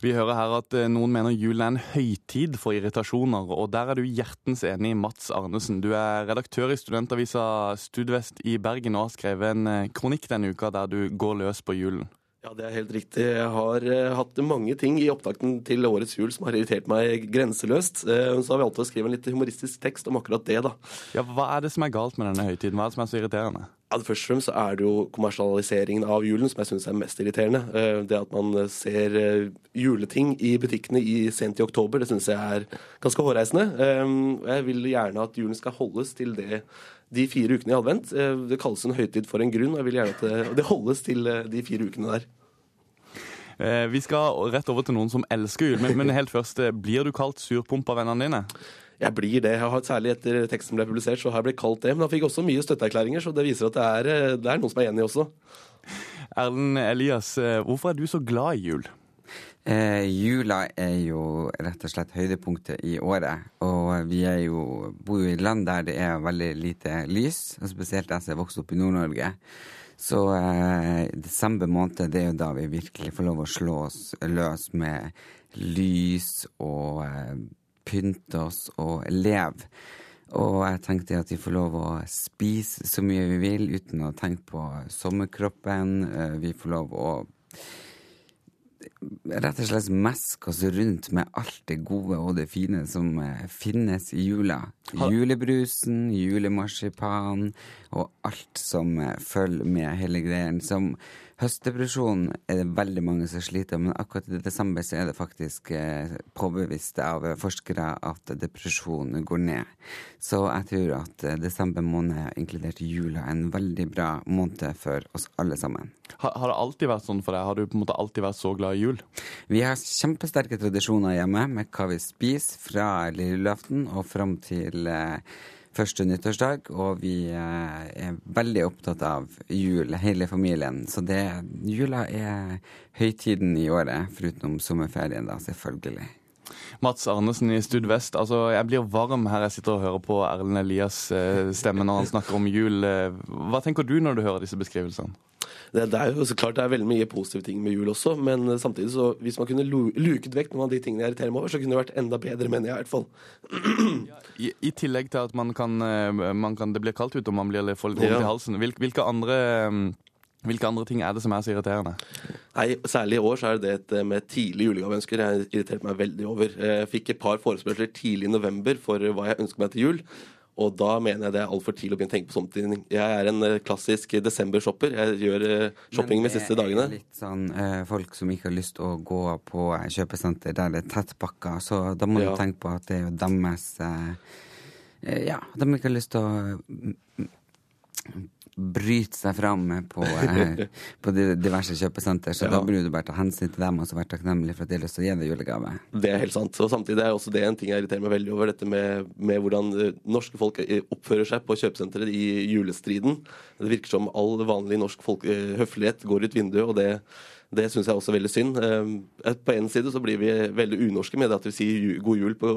Vi hører her at eh, noen mener julen er en høytid for irritasjoner, og der er du hjertens enig, Mats Arnesen. Du er redaktør i studentavisa Studvest i Bergen og har skrevet en eh, kronikk denne uka der du går løs på julen. Ja, det er helt riktig. Jeg har uh, hatt mange ting i opptakten til årets jul som har irritert meg grenseløst. Uh, så har vi alltid skrevet en litt humoristisk tekst om akkurat det, da. Ja, Hva er det som er galt med denne høytiden? Hva er det som er så irriterende? Ja, Først og fremst er det jo kommersialiseringen av julen som jeg syns er mest irriterende. Uh, det at man ser juleting i butikkene i sent i oktober, det syns jeg er ganske hårreisende. Jeg vil gjerne at julen skal holdes til det de fire ukene i advent. Eh, det kalles en høytid for en grunn, og jeg vil gjerne at det, det holdes til eh, de fire ukene der. Eh, vi skal rett over til noen som elsker jul, men, men helt først, blir du kalt surpomp av vennene dine? Jeg blir det. Jeg har Særlig etter teksten ble publisert, så har jeg blitt kalt det. Men han fikk også mye støtteerklæringer, så det viser at det er, det er noen som er enig også. Erlend Elias, hvorfor er du så glad i jul? Eh, jula er jo rett og slett høydepunktet i året. Og vi jo, bor jo i land der det er veldig lite lys, og spesielt jeg som er vokst opp i Nord-Norge. Så eh, desember måned det er jo da vi virkelig får lov å slå oss løs med lys og eh, pynte oss og leve. Og jeg tenkte at vi får lov å spise så mye vi vil uten å tenke på sommerkroppen. Eh, vi får lov å rett og slett meske oss rundt med alt det gode og det fine som eh, finnes i jula. Julebrusen, julemarsipan og alt som eh, følger med hele greien. Som Høstdepresjon er det veldig mange som sliter men akkurat i desember så er det faktisk eh, påbevist av forskere at depresjon går ned. Så jeg tror at eh, desember måned, inkludert jula, er en veldig bra måned for oss alle sammen. Har, har, det alltid vært sånn for deg? Har du på en måte alltid vært så glad i jul? Vi har kjempesterke tradisjoner hjemme med hva vi spiser fra lille julaften og fram til eh, første nyttårsdag, og vi eh, er veldig opptatt av jul, hele familien. Så det, jula er høytiden i året, foruten sommerferien, da, selvfølgelig. Mats Arnesen i Stud Vest. Altså, jeg blir varm her jeg sitter og hører på Erlend Elias' eh, stemme når han snakker om jul. Eh, hva tenker du når du hører disse beskrivelsene? Det, det, er jo så klart det er veldig mye positive ting med jul også, men samtidig så hvis man kunne luket vekk noen av de tingene jeg irriterer meg over, så kunne det vært enda bedre, mener jeg i hvert fall. I, I, tillegg til at man kan, man kan, det blir kaldt ute og man blir litt vondt ja. i halsen, hvilke, hvilke andre hvilke andre ting er det som er så irriterende? Nei, Særlig i år så er det det med tidlig julegaveønsker jeg irriterte meg veldig over. Jeg fikk et par forespørsler tidlig i november for hva jeg ønsker meg til jul. Og da mener jeg det er altfor tidlig å begynne å tenke på sånt. Jeg er en eh, klassisk desember-shopper. Jeg gjør eh, shopping de siste dagene. Men det er litt sånn eh, folk som ikke har lyst til å gå på kjøpesenter der det er tettpakka, så da må ja. du tenke på at det er jo deres Ja, de ikke har lyst til å mm, bryte seg fram på, eh, på diverse kjøpesenter. Så ja. da burde du bare ta hensyn til dem og så være takknemlig for at de har lyst til å gi deg julegave. Det er helt sant. Og samtidig er også det en ting jeg irriterer meg veldig over, dette med, med hvordan eh, norske folk eh, oppfører seg på kjøpesenteret i julestriden. Det virker som all vanlig norsk folk, høflighet går ut vinduet, og det det syns jeg også er veldig synd. På en side så blir vi veldig unorske med det at vi sier god jul på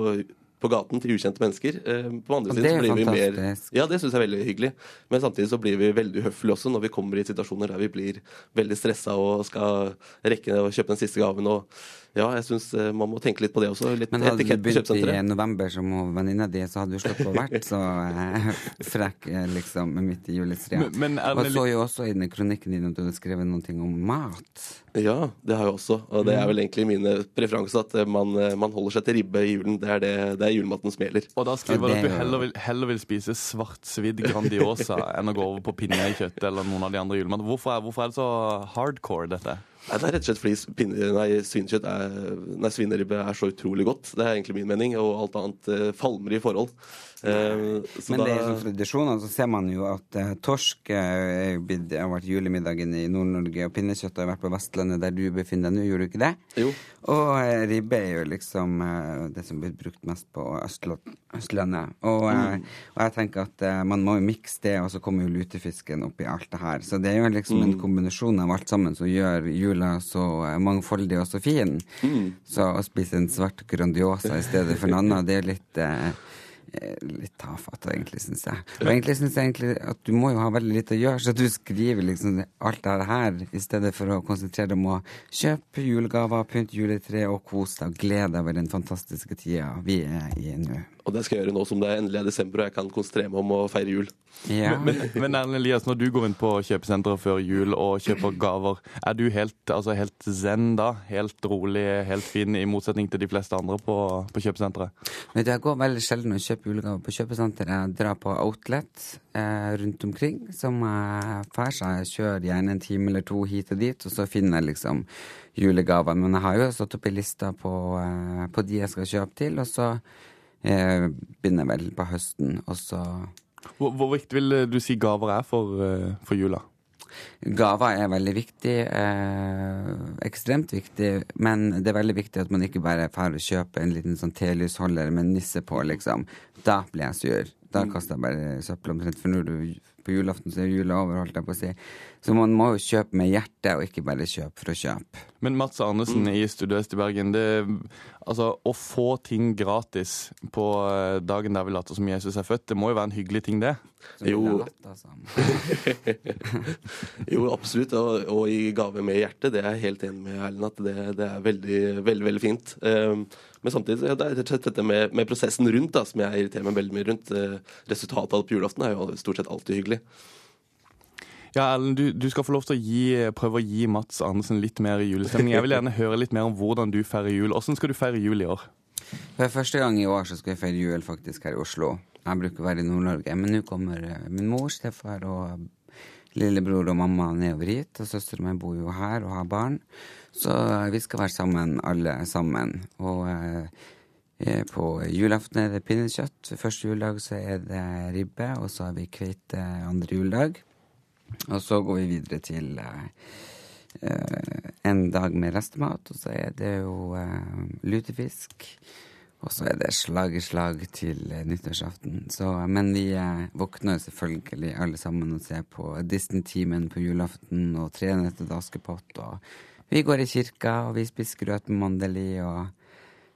på gaten til ukjente mennesker. Eh, på andre siden så blir vi mer Ja, det syns jeg er veldig hyggelig. Men samtidig så blir vi veldig uhøflige også når vi kommer i situasjoner der vi blir veldig stressa og skal rekke å kjøpe den siste gaven. og ja, jeg syns eh, man må tenke litt på det også. Litt Men hadde du begynt i november som venninna di, så hadde du sluppet å vært så eh, frekk liksom midt i juletreet. Og så jo også i den kronikken din at du hadde skrevet noe om mat. Ja, det har jeg også. Og det er vel egentlig mine preferanser at man, man, holder seg til ribbe i julen. Det er, det, det er julematen som gjelder. Og da skriver du at du heller vil, heller vil spise svartsvidd Grandiosa enn å gå over på pinnekjøtt eller noen av de andre julematene. Hvorfor, hvorfor, er det så hardcore, dette? Nei, det er rett og slett fordi nei, svinekjøtt er, nei, svineribbe er så utrolig godt. Det er egentlig min mening. Og alt annet eh, falmer i forhold. Uh, Men det er sånn tradisjoner, så ser man jo at eh, torsk uh, har vært julemiddagen i Nord-Norge, og pinnekjøtt har vært på Vestlandet, der du befinner deg nå, gjorde du ikke det? Jo. Og ribbe er jo liksom det som blir brukt mest på Østlandet. Og, mm. og jeg tenker at man må jo mikse det, og så kommer jo lutefisken oppi alt det her. Så det er jo liksom mm. en kombinasjon av alt sammen som gjør jula så mangfoldig og så fin. Mm. Så å spise en svart Grandiosa i stedet for en annen, det er litt litt tafatt, egentlig, syns jeg. Og egentlig syns jeg egentlig at du må jo ha veldig lite å gjøre, så du skriver liksom alt det her i stedet for å konsentrere deg om å kjøpe julegaver, pynte juletre og kose deg og glede deg over den fantastiske tida vi er i nå. Og det skal jeg gjøre nå som det er endelig er desember og jeg kan konsentrere meg om å feire jul. Ja. Men, men Erlend Elias, når du går inn på kjøpesenteret før jul og kjøper gaver, er du helt, altså helt zen da? Helt rolig, helt fin, i motsetning til de fleste andre på, på kjøpesenteret? Vet du, Jeg går veldig sjelden og kjøper julegaver på kjøpesenteret. Jeg drar på Outlet eh, rundt omkring som jeg drar, seg. jeg kjører gjerne en time eller to hit og dit, og så finner jeg liksom julegaver. Men jeg har jo satt opp ei liste på, eh, på de jeg skal kjøpe til, og så eh, begynner vel på høsten, og så hvor, hvor, viktig vil du si gaver er for, eh, for jula? Gaver er veldig viktig. Eh, ekstremt viktig. Men det er veldig viktig at man ikke bare drar og kjøper en liten sånn telysholder med nisse på, liksom. Da blir jeg sur. Da mm. kaster jeg bare søppel omtrent. For når du på julaften så er jula over, holdt jeg på å si. Så man må jo kjøpe med hjertet, og ikke bare kjøpe for å kjøpe. Men Mats Arnesen mm. i Studio Øst i Bergen, det, altså, å få ting gratis på eh, dagen der vi later som Jesus er født, det må jo være en hyggelig ting, det? Jo. Altså. jo, absolutt. Og, og, i gave med hjertet, det er jeg helt enig med Erlend at det, det, er veldig, veldig, veldig fint. Um, men samtidig ja, det er dette med, med, prosessen rundt da, som jeg irriterer meg veldig mye rundt. Uh, resultatet av det på julaften er jo stort sett alltid hyggelig. Ja, Ellen, du, du, skal få lov til å gi, prøve å gi Mats Andersen litt mer julestemning. Jeg vil gjerne høre litt mer om hvordan du feirer jul. Hvordan skal du feire jul i år? For første gang i år så skal jeg feire jul faktisk her i Oslo. Jeg bruker å være i Nord-Norge, men nå kommer eh, min mor, stefar og lillebror og mamma nedover hit. Og søstera mi bor jo her og har barn. Så eh, vi skal være sammen, alle sammen. Og eh, på julaften er det pinnekjøtt. Første juledag så er det ribbe, og så har vi kveite andre juledag. Og så går vi videre til uh, en dag med restemat, og så er det jo uh, lutefisk. Og så er det slag i slag til nyttårsaften. Så, men vi eh, våkner selvfølgelig alle sammen og ser på Disney-timen på julaften og trener til Askepott. Og vi går i kirka, og vi spiser grøt med mandeli. og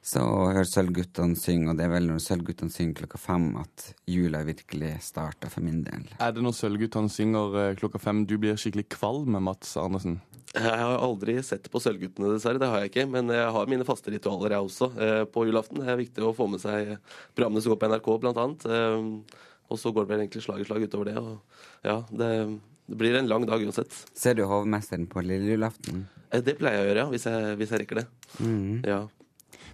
Så hører Sølvguttene synge, og det er vel når Sølvguttene synger klokka fem at jula virkelig starter for min del. Er det når Sølvguttene synger eh, klokka fem du blir skikkelig kvalm med Mats Arnesen? Jeg har aldri sett på Sølvguttene, dessverre. Det har jeg ikke. Men jeg har mine faste ritualer, jeg også, eh, på julaften. Det er viktig å få med seg programmene som går på NRK, blant annet. Eh, Og så går det vel egentlig slag i slag utover det. Og ja, det, det blir en lang dag uansett. Ser du hovmesteren på lille julaften? Det pleier jeg å gjøre, ja, hvis jeg, hvis jeg rekker det. Mm. Ja.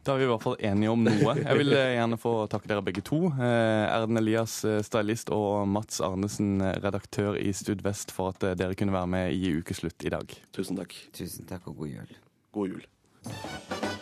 Da er vi i hvert fall enige om noe. Jeg vil eh, gjerne få takke dere begge to. Eh, Erden Elias, eh, stylist, og Mats Arnesen, redaktør i Stud Vest, for at dere kunne være med i Ukeslutt i dag. Tusen takk. Tusen takk, og god jul. God jul.